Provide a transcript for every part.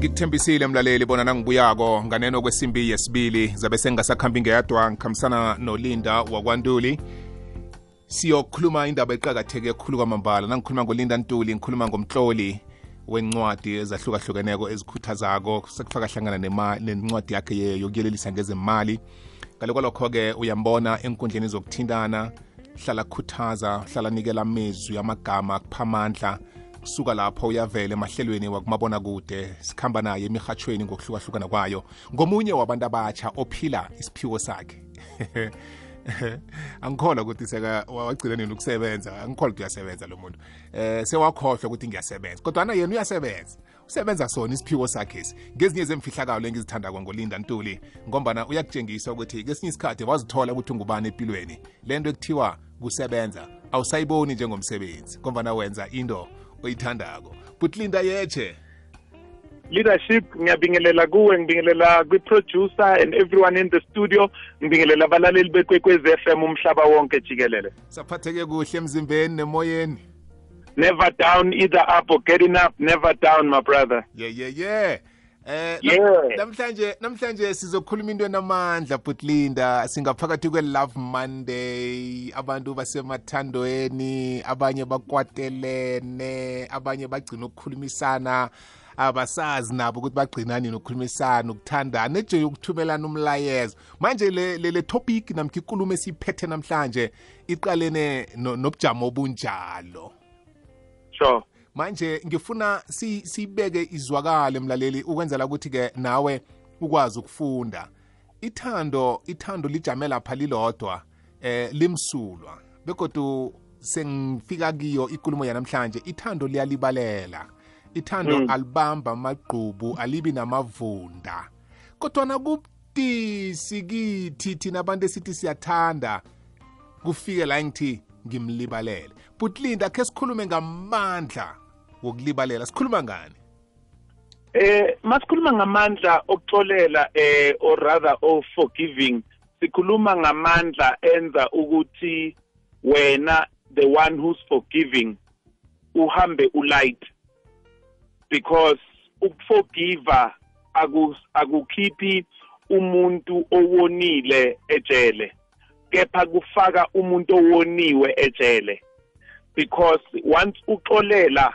ngikuthembisile mlaleli bona nangibuyako nganeno kwesimbi yesibili. Zabe sengingasakhambi ngeyadwa ngikhambisana nolinda wakwantuli. Siyokhuluma indaba eqakatheke khulu kwamambala. Nangikhuluma ngolinda ntuli ngikhuluma ngomhloli wencwadi ezahlukahlukeneko ezikhuthazako. Sekufaka hlangana nencwadi yakhe yokuyelelisa ngezemali. Ngale kwalokho-ke uyambona enkundleni zokuthintana hlala khuthaza hlala nikela amezwi amagama akupha amandla. Kusuka lapho uyavela emahlelweni wakumabona kude sikhamba naye emihatshweni ngokuhlukahlukana kwayo. Ngomunye wabantu abatsha ophila isiphiwo sakhe. Angikholwa ukuthi seka wagcina nini ukusebenza? Angikholwa ukuthi uyasebenza lo muntu. Eh sewakhohlwa ukuthi ngiyasebenza. Kodwa yena uyasebenza. Usebenza sona isiphiwo sakhesi ngezinye zemfihlakalo engizithandako ngolinda ntuli ngombana uyakutshengisa ukuthi kesinye isikhathi wazithola ukuthi ungubani empilweni le nto ekuthiwa kusebenza awusayiboni njengomsebenzi ngombana wenza into oyithandako. But linda yeche leadership ngiyabingelela kuwe ngibingelela kwi-producer and everyone in the studio ngibingelela abalaleli bekwekwez FM umhlaba wonke jikelele. Saphatheke kuhle emzimbeni nemoyeni. Never down either up or getting up never down my brother. Yeah yeah yeah Eh Yeah. namhlanje namhlanje sizokhuluma into enamandla Butlinda. Singaphakathi kwe Love Monday abantu basemathandweni abanye bakwatelene abanye bagcina ukukhulumisana. Abasazi nabo ukuthi bagcina nini ukukhulumisana ukuthandana eje ukuthumelana umlayezo. Manje le le, le topic namkha ikulumo esiphethe namhlanje iqalene no- nobujamo obunjalo. Sure. Manje ngifuna si- sibeke izwakale mlaleli ukwenzela ukuthi-ke nawe ukwazi ukufunda. Ithando ithando lijame lapha lilodwa eh limsulwa. Begodu sengifika kiyo ikulumo yanamhlanje ithando liyalibalela. Ithando Mm. alibamba amagqubu alibi namavunda. Kodwana kubudisi kithi thina abantu esithi siyathanda kufike la ngithi ngimlibalele. But linda khe sikhulume ngamandla wokulibalela. Sikhuluma ngani? Eh masikhuluma ngamandla okuxolela eh or rather of forgiving. Sikhuluma ngamandla enza ukuthi wena the one who's forgiving uhambe ulight. Because ukuforgiva aku- akukhiphi umuntu owonile ejele kepha kufaka umuntu owoniwe ejele. Because once uxolela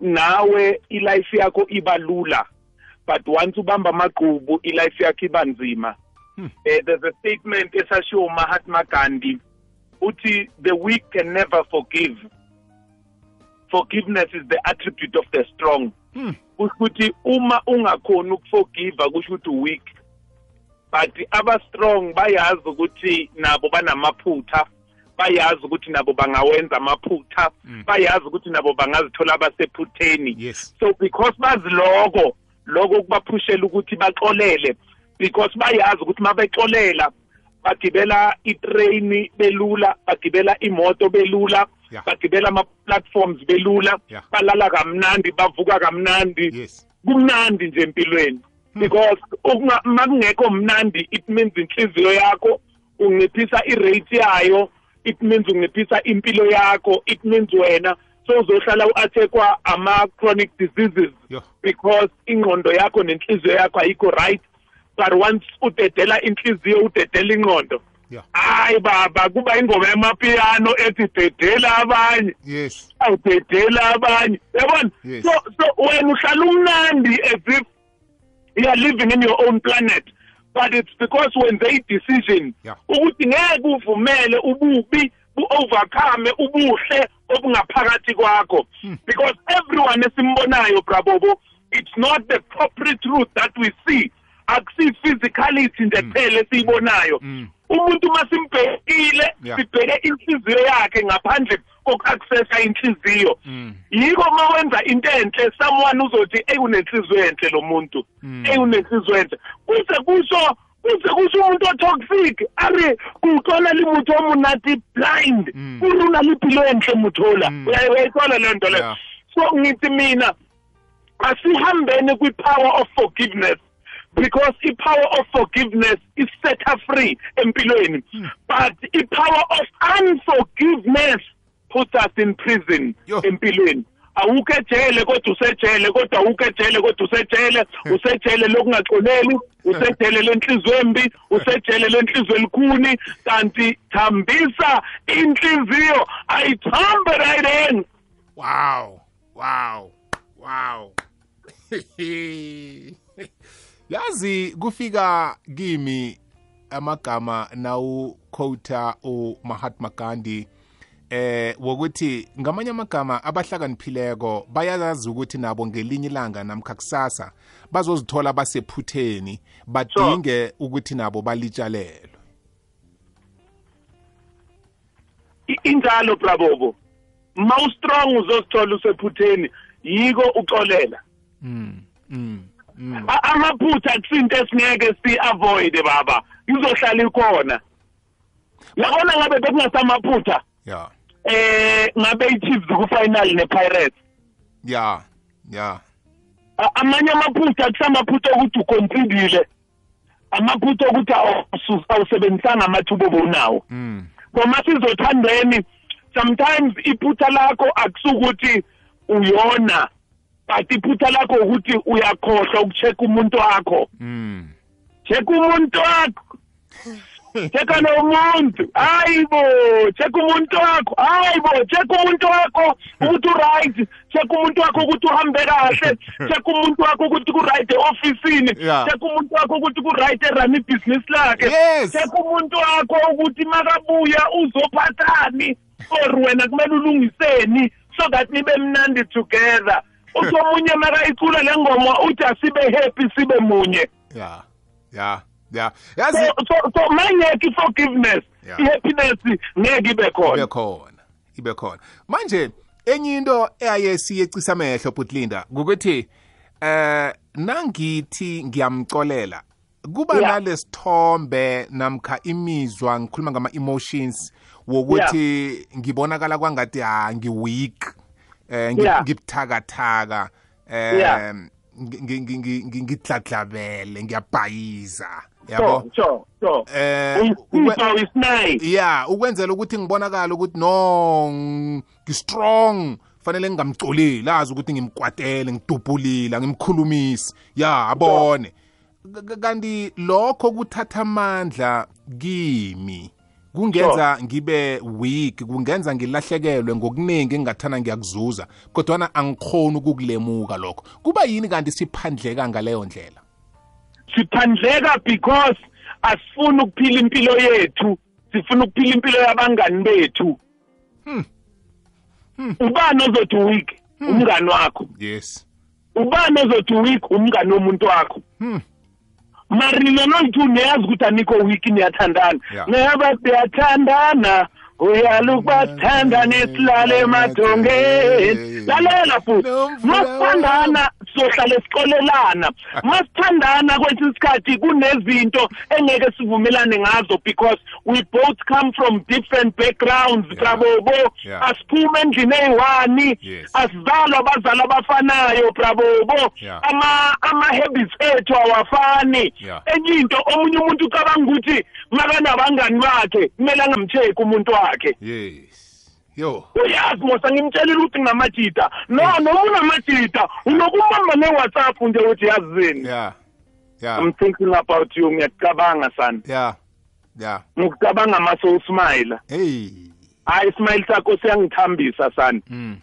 nawe ilife yakho iba lula but once ubamba amagqubu ilife yakho iba nzima. Hmm. eh, there's a statement esashiwo Mahatma Gandhi uthi the weak can never forgive. Forgiveness is the attribute of the strong. Hmm. kusho ukuthi uma ungakhoni ukuforgiva kusho ukuthi weak. But aba strong bayazi ukuthi nabo banamaphutha. Bayazi ukuthi nabo bangawenza amaphutha Mm. bayazi ukuthi nabo bangazithola basephutheni yes so because bazi lokho lokho kubaphushela ukuthi baxolele because bayazi ukuthi mabexolela bagibela itrain belula bagibela imoto belula Yeah. bagibela ama-platforms belula Yeah. balala kamnandi bavuka kamnandi yes kumnandi nje empilweni because ukunga- makungekho mnandi it means inhliziyo yakho unciphisa irate yayo it means unciphisa impilo yakho it means wena. So uzohlala u-attackwa ama-chronic diseases yo. because ingqondo yakho nenhliziyo yakho ayikho right. But once udedela inhliziyo udedela ingqondo. Yeah hayi baba kuba ingoma yamapiyano ethi dedela abanye. Yes. Awudedela abanye. Yabona? So so wena uhlala umnandi as if you are living in your own planet. But it's because wenze i-decision ukuthi ngeke uvumele ububi bu-overcome ubuhle obungaphakathi kwakho. Hmm. because everyone esimbonayo brabobo it's not the corporate truth that we see. Akusi-physicality nje kuphela esiyibonayo. Mm. Umuntu masimbhekile sibheke inhliziyo yakhe ngaphandle koku-accessa inhliziyo. Mm. yiko uma wenza into enhle someone uzothi eyi unenhliziyo enhle lo muntu. Mm. eyi unenhliziyo enhle. Kuze kusho kuze kusho umuntu otoxic ari kuxola limuthi omunati blind. Mm. kuruna liphilo enhle muthola. Uyayi- uyayithola leyo nto leyo so ngithi mina asihambeni kwi-power of forgiveness. Because i-power of forgiveness is set her free empilweni. But i-power of unforgiveness puts us in prison empilweni. Awukho ejele kodwa usejele kodwa awukho ejele kodwa usejele. Usejele lokungaxoleli usejele lenhliziyo embi usejele lenhliziyo elikhuni. Kanti thambisa inhliziyo ayithambe right in wow wow wow. yazi kufika kimi amagama nawu quota uMahatma Gandhi eh wokuthi ngamanye amagama abahlakaniphileko bayazi ukuthi nabo ngelinye ilanga namkhakusasa bazozithola basephutheni badinge ukuthi nabo balitshalelwe injalo brabobo mawustrong uzozithola usephutheni yiko uxolela. Mm mm amaphutha kusinto esingeke si-avoid baba. Izohlala ikhona. Yabona ngabe bekungasamaphutha. Yeah eh ngabe i-chiefs ku-final ne-pirates. Yeah yeah A- amanye amaphutha kusamaphutha okuthi ukontribile amaphutha awusu- awusebenzisanga amathuba obunawo mm. Ngoma sizothandeni sometimes iphutha lakho akusukuthi uyona. But iphutha lakho ukuthi uyakhohlwa ukucheck umuntu wakho. Mm check umuntu wakho. Checka lo muntu hayibo check umuntu wakho. Hayibo check umuntu wakho ukuthi u-right. Check umuntu wakho ukuthi uhambe kahle. Check umuntu wakho ukuthi ku-right e-ofisini. Check umuntu wakho ukuthi ku-right erun ibhizinisi lakhe. Check umuntu wakho ukuthi makabuya uzophathani. Or wena kumele ulungiseni so that nibe mnandi together. Uthi omunye makayicula le ngoma uthi asibe happy sibe munye. Yeah yeah yeah yazi so so mangeke i-forgiveness Yeah. i-happiness ngeke ibe khona. Ibe khona ibe khona. Manje enye into eyaye siyecisa amehlo butlinda ukuthi eh nangithi ngiyamcolela kuba Yeah. nalesithombe namkha imizwa ngikhuluma ngama emotions wokuthi ngibonakala kwangathi ha ngiweak eh ngibuthakathaka eh ngi- ngi- ngi- ngi- ngi- ngidladlabele ngiyabhayiza yabo? Eh yeah ukwenzela ukuthi ngibonakala ukuthi no ng- ngi-strong fanele ngingamcoleli azi ukuthi ngimkwatele ngidubhulile ngimkhulumisi ya abone. Kanti lokho kuthatha amandla kimi. Kungenza ngibe weak kungenza ngilahlekelwe ngokuningi engingathana ngiyakuzuza kodwana angikhoni ukukulemuka lokho. Kuba yini kanti siphandleka ngaleyo ndlela? Siphandleka because asifuni ukuphila impilo yethu sifuna ukuphila impilo yabangani bethu. Ubani ozothi weak? Umngani wakho. Yes. Ubani ozothi weak? Umngani womuntu wakho. Hmm. Mari nina noyithi niyazi ukuthi anikho weak niyathandana. Yeah. ngeba siyathandana. Uyaluka basithandane silale emadongeni lalela futhi. Nomvula masithandana sohlala siqolelana masithandana kwesinye isikhathi kunezinto engeke sivumelane ngazo because we both come from different backgrounds brabobo asiphume endlini eyi-one asizalwa abazali abafanayo brabobo ama-habits ethu awafani. Enye into omunye umuntu ucabanga ukuthi makanabangani bakhe kumele angamcheck umuntu wakhe. Yes. Yo. Uyazi mosa ngimtshelile ukuthi nginamajita. No noma unamajita unokumamba ne-whatsapp nje ukuthi yazini yeah yeah i'm thinking about you ngiyakucabanga sana yeah yeah ngikucabanga masowusmile hey. Hayi ismile sakho siyangithambisa sana mm.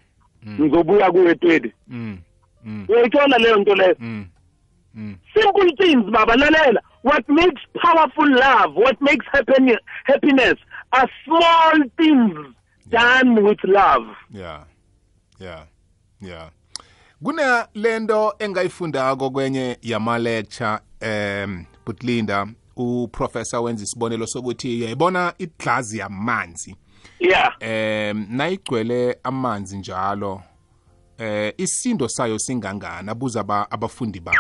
Mm. Ngizobuya kuwe twedi mm. Mm. Uyayithola leyo nto leyo? Mm. Simple things baba lalela. What makes powerful love what makes happiness are small things. Done with love. Yeah. Yeah. Yeah. Kuna lento engayifundako kwenye yama lecture em Butlinda uprofessor wenza isibonelo sokuthi uyayibona iglass yamanzi. Yeah. Em nayigcwele amanzi njalo eh isindo sayo singangana abuza aba- abafundi bakhe.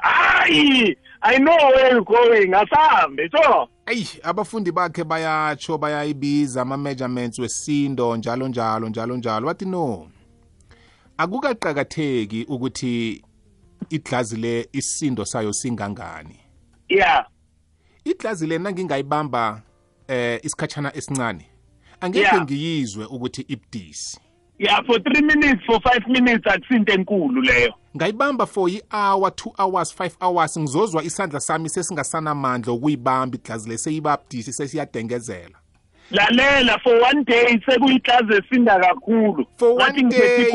Hayi i know where you're going. Asahambe so. Ayi abafundi bakhe bayatsho bayayibiza ama-measurements wesindo njalo njalo njalo njalo. Bathi no akukaqakatheki ukuthi iglazi le isindo sayo singangani. Yeah iglazi le nangingayibamba eh isikhatshana esincane angeke Yeah. ngiyizwe ukuthi ibudisi. Ya for 3 minutes for 5 minutes akusinto enkulu leyo. Ngayibamba for i-hour 2 hours 5 hours ngizozwa isandla sami sesingasanamandla okuyibamba iglazi leseyibabdisi sesiyadengezela. Lalela for one day sekuyiclaze esinda kakhulu. For one day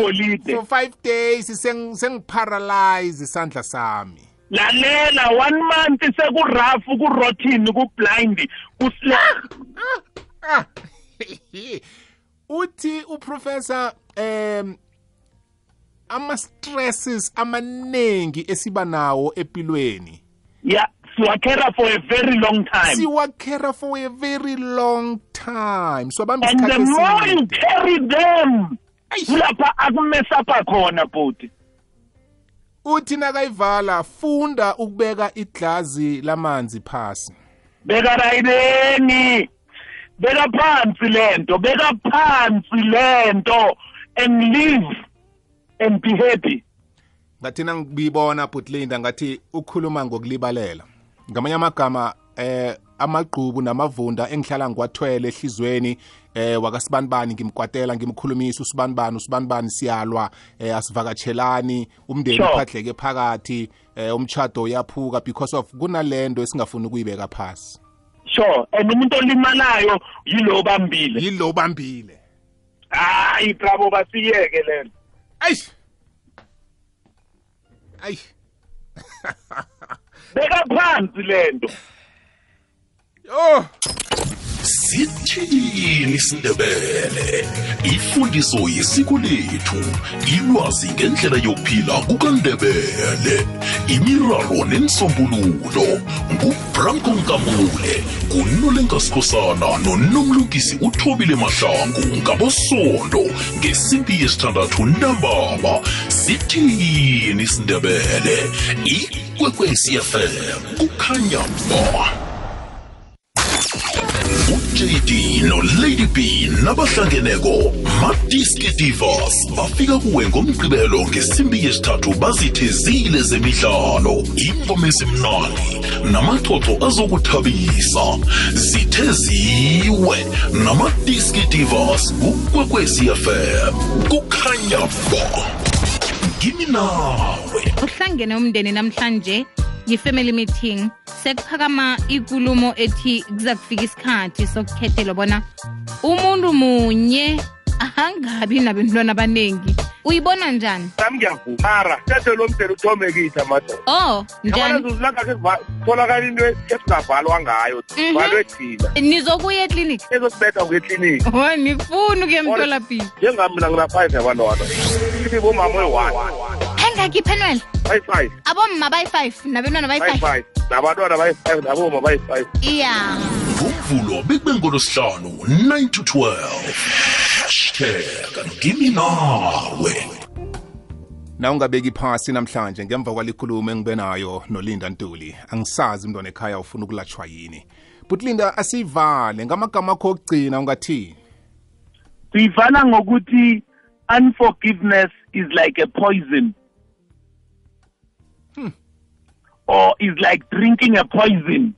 for five days seng- sengiparalyze isandla sami. Lalela one month sekurafu kurotin kublind kuslack ah. uthi uprofessor em ama stresses amaningi esiba nawo empilweni. Yeah siwakhera for a very long time. Siwakhera for a very long time. Swabamba and the more you carry them kulapha akumesapha khona bhuti uthi nakayivala funda ukubeka iglazi lamanzi phasi. Beka rayideni beka phansi lento beka phansi lento and live and be happy. Ngathina ngibibona butlinda ngathi ukhuluma ngokulibalela. Ngamanye amagama eh amagqubu namavunda engihlala ngiwathwele ehlizweni eh wakasibanibani ngimkwatela ngimkhulumisa usibanibani usibanibani siyalwa eh asivakatshelani umndeni Sure. uphatheke phakathi eh umchado uyaphuka because of kunalento esingafuni ukuyibeka phasi. Sure and umuntu olimalayo yilo bambile yilo bambile hayi bravo basiyeke lento ayish ayi beka phansi lento. Oh sithini isindebele ifundiso yesiko lethu ilwazi ngendlela yokuphila kukandebele imiraro nensombululo ngubranko nkamule kunolenkasikhosana nonomlungisi uthobile mahlangu ngabosondo ngesimbi yesithandathu ntambama sithini isindebele ikwekwecfm kukhanya ba uJD noLady B nabahlangeneko Madiski Divas bafika kuwe ngomgqibelo ngesimbi yesithathu bazithezile zemidlalo ingoma ezimnandi namaxoxo azokuthabisa. Zitheziwe namadiski Divas kukwekwezi FM kukhanya ba kimi nawe. Uhlangene umndeni namhlanje. Yi-family meeting sekuphakama ikulumo ethi kuza kufika isikhathi sokukhethelwa bona umuntu munye angabi nabentwana abaningi uyibona njani? Sami ngiyavuma mara sethe lo mdeni uthome kithi amadoda. Oh njani? Tholakala into esingavalwa ngayo Mhm. valwe thina. Nizokuya eklinikhi? Ezosibetha ngekliniki o nifuni ukuya emtholapilo. njengami mina ngina-five yabantwana. Bomama oyi-one engakhi iphenwela bayi-five abomma bayi-five nabentwana bayi-five bayi-five nabantwana bayi-five naboma bayi-five iya. Ngomvulo bekube ngolosihlanu 9 to 12 hashtag ngimi nawe na ungabeki phasi namhlanje ngemva kwalikhulumo engibe nayo nolinda ntuli angisazi umntwana ekhaya ufuna ukulatshwa yini. But linda asiyivale ngamagama akho okugcina ungathini? Siyivala ngokuthi unforgiveness is like a poison. Or is like drinking a poison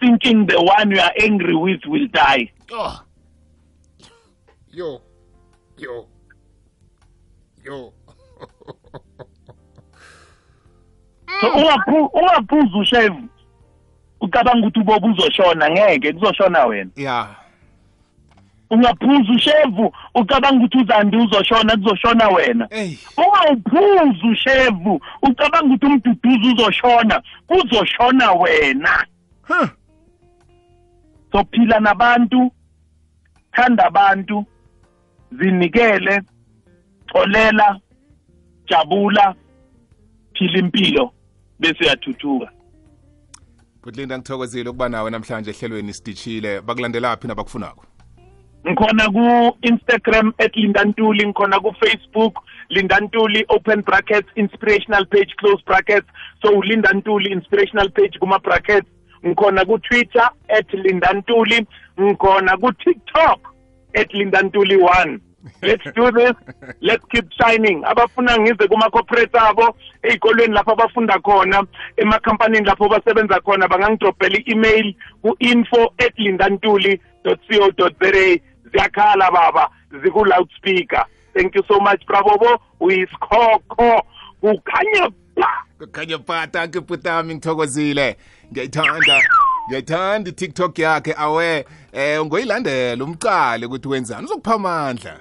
thinking the one you are angry with will die. Oh. yo. Yo. Yo. So ungaphu- ungaphuzi ushevu. Ucabanga ukuthi ubobe uzoshona ngeke kuzoshona wena. Ya ungaphuza ushevu ucabanga ukuthi uzandi uzoshona kuzoshona wena. Ungawuphuzi ushevu ucabanga ukuthi umduduzi uzoshona kuzoshona wena. Sophila nabantu thanda abantu zinikele xolela jabula phila impilo bese uyathuthuka. But linda ngithokozile ukuba nawe namhlanje ehlelweni sidishile. Bakulandelaphi nabakufunako? Ngikhona ku-instagram at lindantuli ngikhona ku-facebook lindantuli open brackets inspirational page close brackets. So lindantuli inspirational page kuma-brackets ngikhona ku-twitter at lindantuli. Ngikhona ku-tiktok at lindantuli one. Let's do this. Let's keep shining. Abafuna ngize kuma-corporate abo ey'kolweni lapho abafunda khona emakhampanini lapho basebenza khona bangangidrobhela i-email ku-info at lindantuli co za. Ziyakhala baba. Ziku-loudspeaker thank you so much brabobo uyisikhokho. Kukhanya ba kukhanya pata ke putami ngithokozile. Ngiyayithanda. Ngiyayithanda itiktok yakhe. Awe eh ngoyilandela umqale ukuthi wenzani. Uzokupha amandla